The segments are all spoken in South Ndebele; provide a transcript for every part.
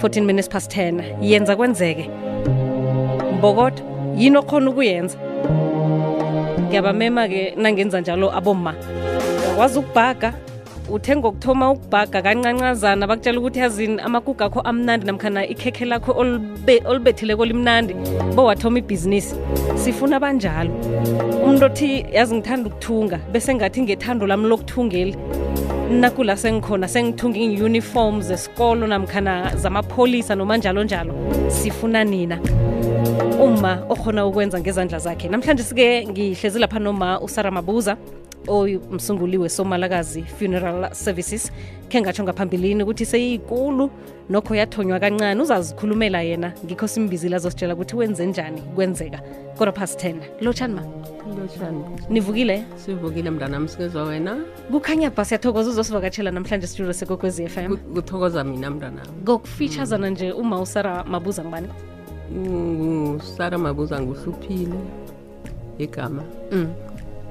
14 minutes past 10 yenza kwenzeke mbokotho yini okhona ukuyenza ngiyabamema-ke nangenza njalo abomma wakwazi ukubhaga uthe ngokuthoma ukubhaga kancancazana bakutshela ukuthi yazini amakuga akho amnandi namkhana ikhekhe lakho olibethileko limnandi bowathoma ibhizinisi sifuna banjalo umuntu othi yazi ngithanda ukuthunga bese ngathi ngethando lami lokuthungeli nakula sengikhona sengithunga iuniform kolo namkhana zamapholisa noma njalo njalo sifuna nina uma okhona ukwenza ngezandla zakhe namhlanje sike ngihlezi lapha noma usara mabuza oyumsunguli wesomalakazi funeral services khe ngatsho ngaphambilini ukuthi seyiyikulu nokho yathonywa kancane uzazikhulumela yena ngikho simbizile azositshela ukuthi wenze njani kwenzeka kodwa past 10 lotshani ma lotshani nivukile sivukile mntanam sikezwa wena kukhanya bha siyathokoza uzosivakatshela namhlanje studio sekokwezi f m kuthokoza mina mntanami ngokufitshazana nje uma usara mabuza ngubani ngusara mabuza nguhluphile igama mm.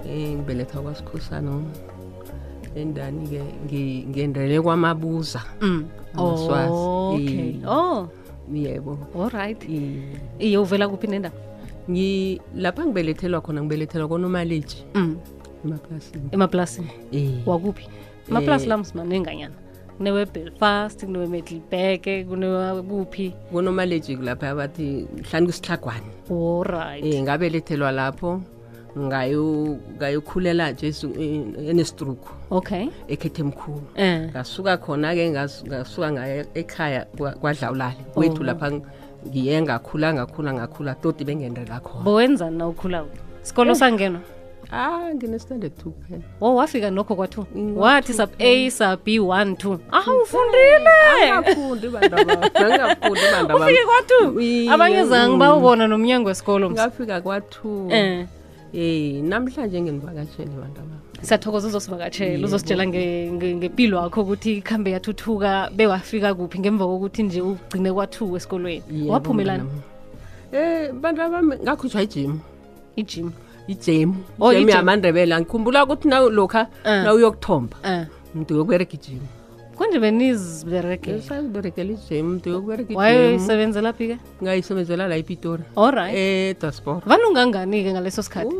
eh, ngibeletha kwasikhosana endani ke ngendele kwamabuza mm. maswazi oh, okay. oh yebo all right iye uvela kuphi nendaba lapha ngibelethelwa khona ngibelethelwa konomaliji mm. emaplasini emaplasini Eh. wakuphi amaplasi Eh. la msimane enganyana kunewebelfast kunewemedlibeke kunewakuphi kunomalejiki lapha abathi hlani kusihlagwane orit um ngabelethelwa lapho ngayo- ngayokhulela jesu eh, enestruku okay ekhethe mkhulu um ngasuka khona-ke ngas- ngasuka ngaya ekhaya kwa- kwadlawulale kwethu lapha ng- ngiye ngakhula ngakhula ngakhula toti bengendela khona bowenzani na ukhulako sikolo sangenwa ah ngine-standard two kuphela wo wafika nokho kwa-two wathi sub a sub b one two awufundile angafundi bandabangafundi ufike kwa-two abanye zange bawubona nomnyango wesikolo ngafika kwa-two um Eh namhlanje nginivakatshele bantu baba. Siyathokoza uzosivakatshela uzositshela ngempilo yakho ukuthi ikhambe yathuthuka bewafika kuphi ngemva kokuthi nje ugcine kwathuka esikolweni. Waphumelana. Eh bantu bami ngakhutshwa ejima. ijim ijemu Oh, ijemu ijem. yamandebele angikhumbula ukuthi na- lokha Eh. na uyokuthomba um mntu yokubereka ijemu konje beniziberekela usaziberekela ijemu mntu yokubereka ijemu wayeyisebenzela phi ke ngayisebenzela la epitori olright edaspor vane ungangani-ke ngaleso sikhathi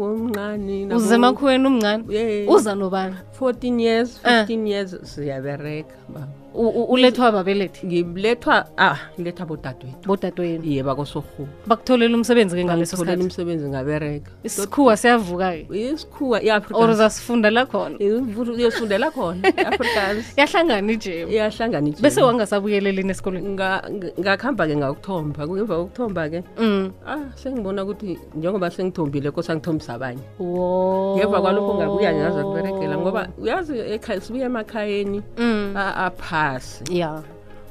omncane nabo- uze emakhweni umncane Yeah. uza nobani 14 years Eh. 15 years siyabereka ulethwa babelethi ngilethwa ah ngilethwa bodadwethu bodadwenu iye bakosorhulu bakutholela umsebenzi ke ngaleso sikhathi umsebenzi ngabereka isikhuwa siyavuka-ke isikhuwa or zasifundela khona uyosifundela khona afrikaans yahlangana ijem yahlangana ijem bese wangasabuyelelini esikolweni ngakuhamba-ke ngakuthomba kungemva kokuthomba-ke mm. ah sengibona ukuthi njengoba sengithombile kosa ngithombisa abanye ngemva kwalokho ngabuya ngiyaza kuberegela ngoba uyazi sibuya emakhayeni mm. aphasi ya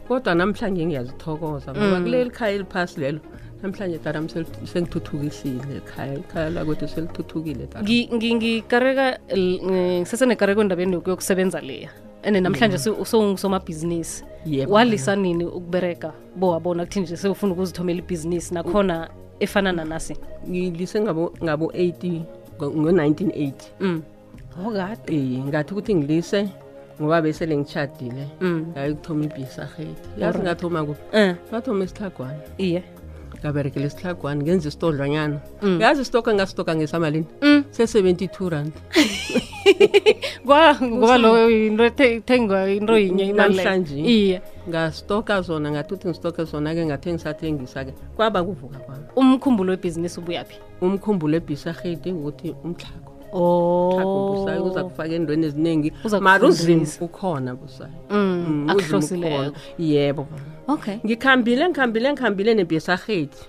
kodwa namhlanje ngiyazithokoza ngoba mm. kuleli khaya eliphasi lelo namhlanje tata sengithuthukisile ekhaya ikhaya lakwethu selithuthukile ngikareka ngisesenekareko endabeni yokuyokusebenza leya and namhlanje mm. sowungusomabhizinisi walisa nini ukubereka bo wabona ukuthi nje sewufuna ukuzithomela ibhizinisi nakhona efana nanasi ngilise ngabo-80 ngo-1980 mm. okade iye ngathi ukuthi ngilise ngoba besele ngitshadile mm. ngayikuthoma ibhisarheti yazi ngathoma kuphi eh. ngathoma isihlagwana iye ngaberekela isihlagwana ngenza isitodlwanyana Mm. yazi isitoka ngasitoka ngesamalini Mm. se-72 rand Kwa- ngoba loyo into ethe- ithengwa into yinye imali leyo. Namhlanje. iye ngasitoka zona ngathi uthi ngisitoke zona-ke ngathengisathengisa-ke kwaba kuvuka kwami umkhumbulo webhizinisi ubuyaphi umkhumbulo ebhisarhedi ukuthi umtlhago mtlhago busayi uza oh kufaka endweni eziningi Uza mara uzimu kufundisa. ukhona busayi Mm, Mm, uZimu akuhlosileko. ukhona. yebo okay ngikhambile ngikhambile ngikhambile nebhisarhedi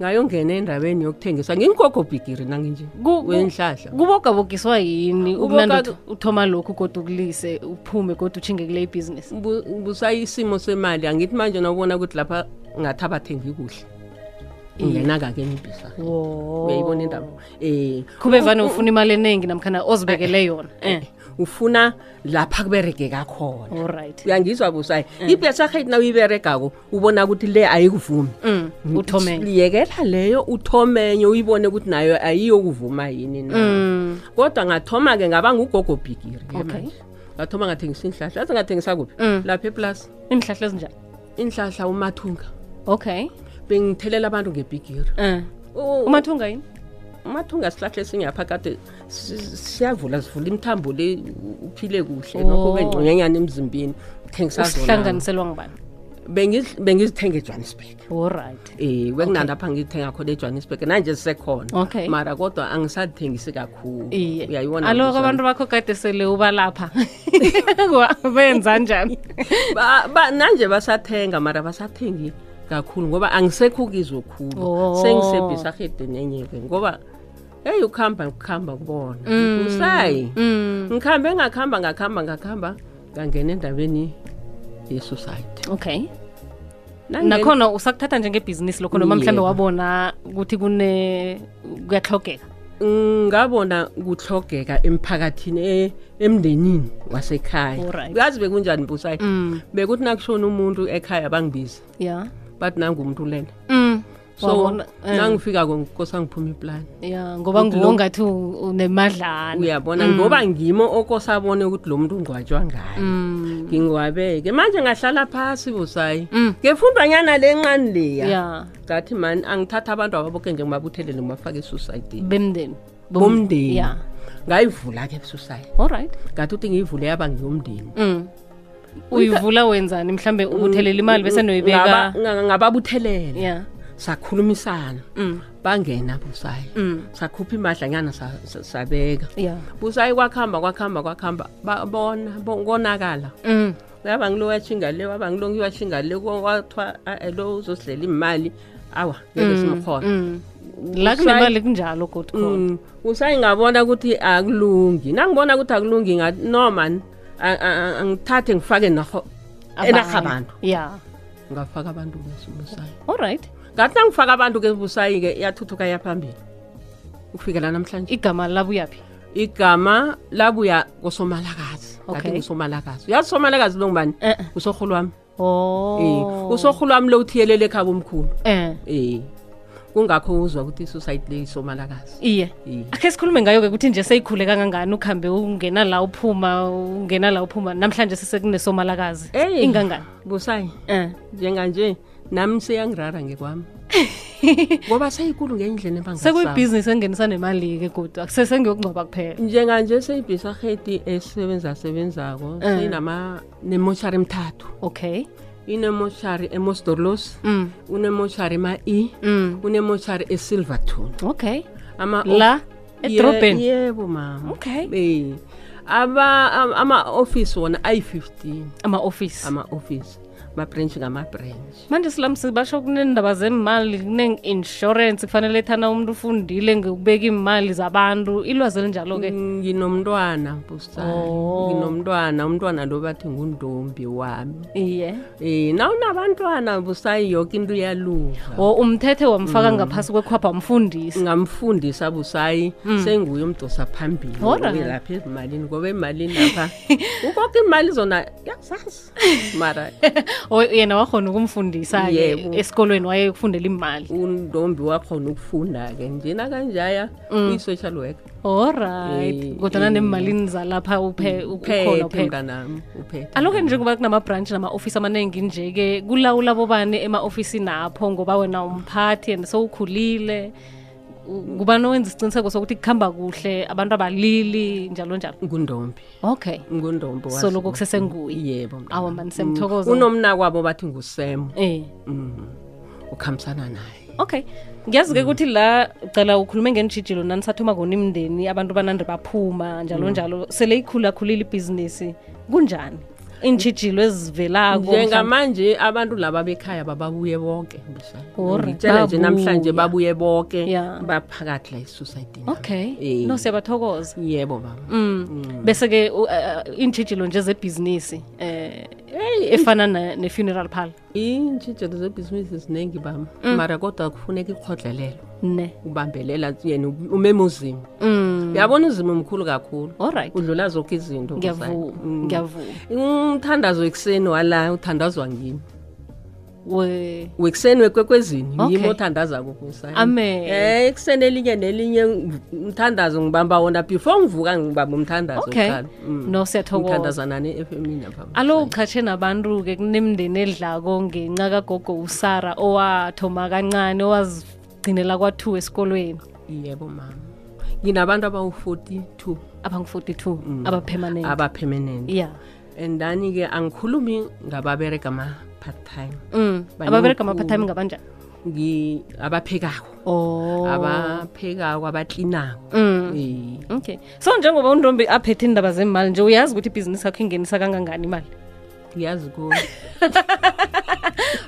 ngayongena endabeni yokuthengiswa ngingigogobhigiri nanginje wenhlahla kubogabokiswa yini ukunanda uthoma lokhu kodwa ukulise uphume kodwa utshinge kule ibhizinisi busayisimo semali angithi manje nawubona ukuthi lapha ngathi abathengi kuhle ungenaka-ke imibhisa uyayibona indaba um eh, khube vane ufuna imali eningi namkhana ozibekele eh, yona eh, eh. ufuna lapha kuberegeka khona uyangizwa busayi ibhesarheti na uyiberegako ubona ukuthi le ayikuvumi mm, uthomele liyekela leyo uthomenye uyibone ukuthi nayo ayiyokuvuma yini na mm. kodwa ngathoma ke ngaba ngugogo bhikiri okay. ngathoma ngathengisa iinhlahla yazi ngathengisa kuphi mm. lapha eplasi iinhlahla ezinjani iinhlahla umathunga okay bengithelela abantu ngebhigiri uh. umathunga yini umathunga sihlahla esinyaphakade siyavula sivula imthambo le uphile kuhle nokho oh. kengconyanyana emzimbeni uthengisa zona sihlanganiselwa ngibani bengizithenga ejohannesburg olright um eh, kwekunanda apha ngithenga khona ejohannesburg nanje sisekhona okay. mara kodwa angisazithengisi kakhulu uyayibona aloko abantu bakho kade sele ubalapha benza njani nanje basathenga mara basathengi kakhulu ngoba angisekho kizo khulu oh. sengisebhisahedeni enye-ke ngoba eyi ukuhamba kuhamba kubona Mm. usayi Mm. ngikhambe ngakuhamba ngakuhamba ngakuhamba ngangena endabeni yesuicide okay Nangena- nakhona usakuthatha njengebhizinisi lokho noma mhlawumbe Yebo. wabona ukuthi kune kuyaxhogeka Mm, ngabona kuhlogeka emphakathini e- emndenini wasekhaya Alright. uyazi bekunjani busayi Mm. bekuthi nakushona umuntu ekhaya bangibiza ya bathi nangu umuntu lena Mm. so eh. nangifikako ngikosa ngiphume iplani ya ngoba nguwo ngathi unemadlana uyabona mm. ngoba ngimo okosabone ukuthi lo muntu ungcwatshwa ngaye mm. ngingwabeke manje ngahlala phasi busayi mm. ngefundwanyana le ncane leya ngathi mani angithatha abantu ababoke ngimabuthelele ngibafake esusaydini bemndeni bomndeni ya ngayivula-ke ebususayi all right ngathi uthi ngiyivule yaba ngiyomndeni uyivula wenzani mhlambe ubuthelela imali bese noyibeka ngababuthelele yeah sakhulumisana mm. bangena busayi mm. sakhupha imadlanyana sabeka yeah. busayi kwakuhamba kwakuhamba kwakuhamba babona konakala mm. yaba ngilo watshinga le waba ngilo ngiwatshinga le wathiwa lo uzosilela imali awa ngeke mm, simkhona mm. la kunemali kunjalo kodwa khona mm, usayingabona ukuthi akulungi nangibona ukuthi akulungi noma angithathe ngifake naho enarha abantu ya ngafaka abantu busayi all right ngathi nangifaka abantu ke busayi-ke yathuthuka yaphambili ukufikela namhlanje igama labuyaphi igama labuya kosomalakazi okay. ngathi ngusomalakazi uyazi somalakazi lo ngubani eh, eh. usorhulu wami oh eh usorhulu wami lo uthiyelele ekhaba umkhulu eh eh kungakho uzwa ukuthi i-suicide le isomalakazi iye akhe sikhulume ngayo-ke ukuthi nje seyikhule kangangani ukuhambe ungena la uphuma ungena la uphuma namhlanje sisekunesomalakazi ingangani busayi um njenganje nami seyangirara ngekwami ngoba seyikulu ngendlela ebangasa sekuyibhizinisi engenisa nemali-ke kodwa kusesengiyokungcwaba kuphela njenganje seyibhisa hedi esebenza sebenzako eh. seyinama nemoshari mthathu okay inemoshari emosdorlos mm. unemoshari ema-e mm. unemoshari esilverton okay ama la edrobheni yebo mama okay e aba ama-ofisi wona ayi-15 ama-ofisi ama-ofisi ma-branch ngama-branch manje silamu sibasho kunendaba zemali kuneng-insurance kufanele thana umuntu ufundile ngokubeka iimali zabantu ilwazi elinjalo-ke mm, nginomntwana busana oh. nginomntwana umntwana lo bathi ngundombi wami iye um na unabantwana busayi yoke into uyalunga o oh, umthethe wamfaka mm. ngaphasi kwekhwapha wamfundisa ngamfundisa busayi mm. senguye umdosa phambili lapha ezimalini ngoba emalini lapha ukoke imali zona yazazi mara O- yena wakhona ukumfundisa-ke Yebo. esikolweni wayekufundela imali untombi wakhona ukufunda-ke njena kanjaya uyi-social worker olright Eh, kodwana eh. neemalini zalapha uphe- u- ukhona uphethe uphethe mntanami uphethe aloke njengoba kunama-branch nama-ofisi amaningi nje-ke kulawula bobani ema-ofisini apho ngoba wena umphathi and sowukhulile ngubani owenza isiqiniseko sokuthi kuhamba kuhle abantu abalili njalo njalo ngundombi okay ngundombi so loko kusesenguye yebo awa mani semthokozo mm. unomnakwabo bathi ngusemo eh mm. ukhambisana naye okay ngiyazi ke ukuthi la cela ukhulume ngenijijilo nanisathoma kona imndeni abantu banandi baphuma njalo mm. njalo sele ikhula khulile ibhizinisi kunjani iintshijilo ezivelako njengamanje abantu laba bekhaya bababuye bonke ngitshela nje namhlanje babuye bonke baphakathi la esusaydini okay eh. no siyabathokoza yebo baba mm. mm. bese-ke uh, uh, iintshijilo nje zebhizinisi um efana ne-funeral pal iintshijelo zebhizinisi ziningi bama mm. mara kodwa kufuneka ikhodlelelo ne ubambelela yena umema uzima mm. uyabona uzima omkhulu kakhulu olright udlula zonke izinto ngiyavuma mm. umthandazo ekuseni wala uthandazwa ngimi we wekuseni wekwekwezini okay. yimo othandaza kukusa amen eh ekuseni elinye nelinye umthandazo ngibamba wona before ngivuka ngibamba umthandazo okay. mm. no alo uchatshe nabantu-ke kunemndeni edlako ngenca kagogo usara owathoma kancane owazigcinela kwathu esikolweni yebo mama nginabantu abawu-42 abangu-42 mm. abapermanent abapermanent yeah and then-ke angikhulumi ngababereka ama-part time mm. ababereka ama-part time ngabanjani abaphekako oh. abaphekako abaklinako mm. okay so njengoba untombi aphethe indaba zemali nje uyazi ukuthi ibhizinisi yakho ingenisa kangangani imali ngiyazi kuyo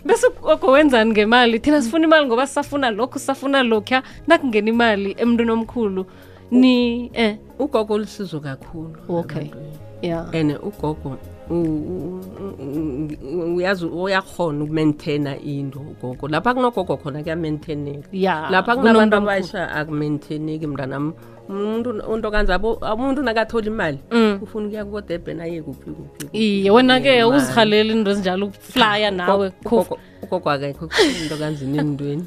bese ugogo wenzani ngemali thina sifuna imali ngoba sisafuna lokhu sisafuna lokhuya nakungena imali emntwini omkhulu ni eh ugogo olusizo kakhulu okay yeah and ugogo uyazi uyakhona ukumaintaina into ugogo lapha kunogogo khona kuyamaintaineka yeah lapha kunabantu abayisha akumaintaineki mntanami umuntu unto kanje abo umuntu nakatholi imali mm. ufuna ukuya kodebhen aye kuphi kuphi iye wena-ke uzihalela into ezinjalo ukuflya nawe ugogo akekho into kanzini emntwini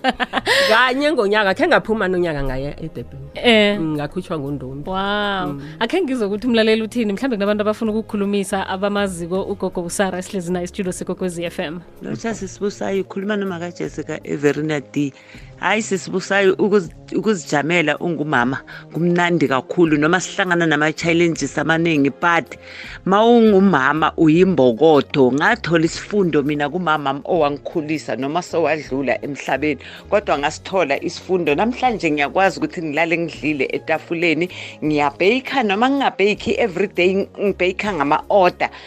kanye ngonyaka khe ngaphuma nonyaka ngaye edebhen eh. mm, ngakhutshwa ngundombi wow mm. akhe ngizwe ukuthi umlaleli uthini mhlawumbe kunabantu abafuna ukukhulumisa abamaziko ugogo usara esihlezi naye isitudio sekokwezi f m lotsha sisibusayo ukhuluma nomakajessica everina d hayi sisibusayo ukuzijamela ungumama kumnandi kakhulu noma sihlangana nama-challenges amaningi but ma ungumama uyimbokotho ngathola isifundo mina kumama owangikhulisa noma sowadlula emhlabeni kodwa ngasithola isifundo namhlanje ngiyakwazi ukuthi ngilale ngidlile etafuleni ngiyabheyikha noma ngingabheyikhi everyday ngibheyikha ngama-order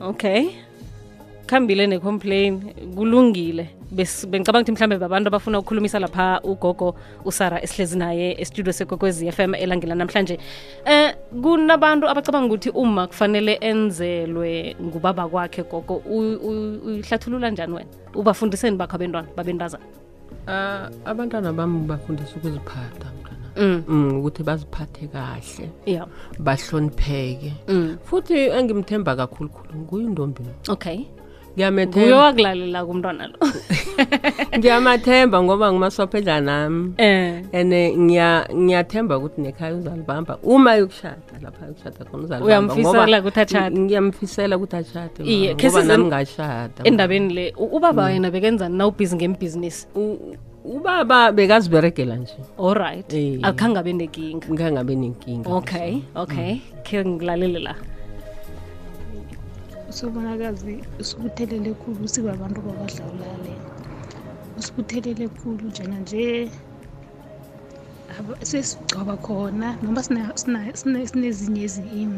okay khambile ne-complain kulungile bengicabanga ukuthi mhlawumbe babantu abafuna ukukhulumisa lapha ugogo usara esihlezi naye estudio sekokwezi FM elangela namhlanje eh kunabantu abacabanga ukuthi uma kufanele enzelwe ngubaba kwakhe gogo uyihlathulula njani wena ubafundiseni bakho abentwana babentazana Ah, abantwana bami ngibafundisa ukuziphatha mntwana Mm. mm, ukuthi baziphathe kahle Yeah. bahlonipheke Mm. futhi engimthemba kakhulukhulu nguye untombini Okay. Nguye ngiyamethemba wakulalela kumntwana lo. ngiyamathemba ngoba ngumaswaphedla nami Eh. and ngiyathemba ukuthi nekhaya uzalibamba uma yokushaya lapha ngishada khona uzalibamba Uyamfisela ngoba ukuthi atjhade. ngi- ngiyamfisela ukuthi atshade mama, Iye, khe ngoba size- nami ngashada mama. endabeni le u- ubaba wena bekenzani nawubhizi ngemibhizinisi U- ubaba bekaziberegela nje allright Eh. akhange abe nekinga ngangabe nenkinga okay okay khe ngilalele la usobonakazi usibuthelele khulu sibabantu babadlawulale usibuthelele khulu njenganje sesigcoba khona noma sinezinye ezinye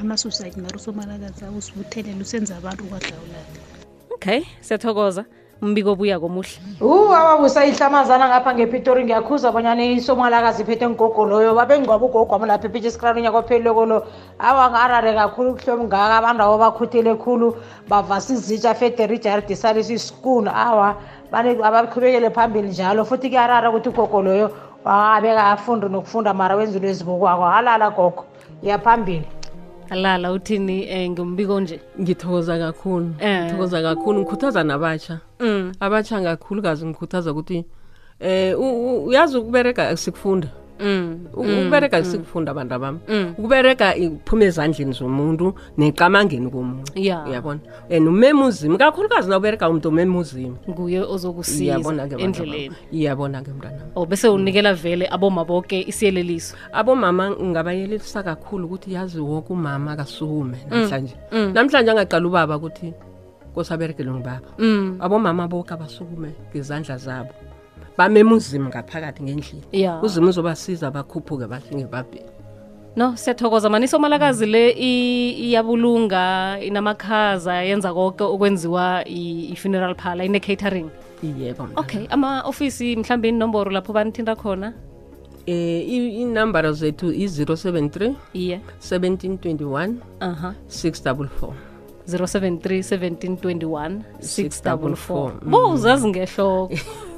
ama-suicide mara usomalakazi awusibuthelele usenza abantu kwadlawulade okay siyathokoza umbiko obuya komuhle u ababusa ihlamazana ngapha ngepitori ngiyakhuza abanyana isomalakazi iphethe ngigogo loyo babengcwaba ugogo wami lapha epitsha isikhala unyaka ophelileko lo awa ngarare kakhulu kuhlomi ngaka abantu abo bakhuthele khulu bavasa izitsha federijardisalisisikoon awa abaqhubekele phambili njalo futhi kuyarara ukuthi ugogo loyo abeka afundi nokufunda mara wenza into ezibukwako halala gogo iyaphambili halala uthini um ngombiko nje ngithokoza kakhulu eh. ngithokoza kakhulu ngikhuthaza nabatsha mm. abatsha ngakhulukazi ngikhuthaza ukuthi eh uyazi ukubereka sikufunda Mm, U- mm, ukuberega mm, sikufunda abantu abami mm. ukuberega i- kuphuma ezandleni zomuntu necamangeni komuntu ya uyabona and umema uzima kakhulukazi na uberega umuntu omema uzima nguye ozokusiza iyabona ke bantwana endleleni bami. iyabona ke mntwana o bese unikela vele aboma boke isiyeleliso abomama ngabayelelisa kakhulu ukuthi yazi woke umama akasume namhlanje mm. namhlanje angaqala ubaba ukuthi kosaberegele ngibaba mm. abomama boke abasukume ngezandla zabo bamema uzimu ngaphakathi ngendlini ya uzimu uzobasiza bakhuphuke bahlinge babheni no siyathokoza manisa omalakazi le i- iyabulunga inamakhaza yenza konke okwenziwa i- i-funeral parlor ine-catering iyeko mntana. okay ama-ofisi mhlawumbe inomboro lapho banithinta khona Eh, i- iinambara zethu i-073 iye 1721 aha 644 073 1721 644 bo uzazi ngehloko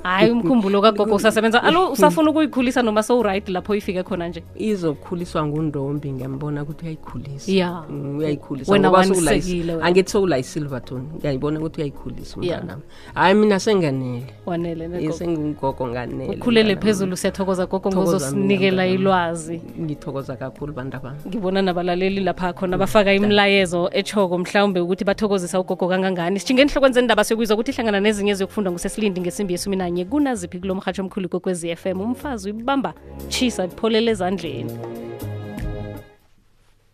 hayi umkhumbulo kagogo usasebenza alo usafuna ukuyikhulisa noma sowuright lapho ifike khona nje izokhuliswa ngundombi ngiyambona ukuthi uyayikhulisa ya uyayikhulisa wena wanisekile angithi sowulayisilverton ngiyayibona ukuthi uyayikhulisa umntanami hayi mina senganele wanele ne Iye, gogo. sengingugogo nganele ukhulele mntwana phezulu siyathokoza gogo Thokoza ngozosinikela mina, ilwazi wami. ngithokoza kakhulu bantaba ngibona nabalaleli lapha khona bafaka imilayezo etshoko mhlawumbe ukuthi bathokozisa ugogo kangangani sithinge enhlokweni zendaba siyokuyizwa ukuthi ihlangana nezinye eziyokufundwa ngusesilindi ngesimbi yesumi nanye kunaziphi kulo mhatsho omkhulu ikwekwezi f m umfazi uyibamba tshisa ipholele ezandleni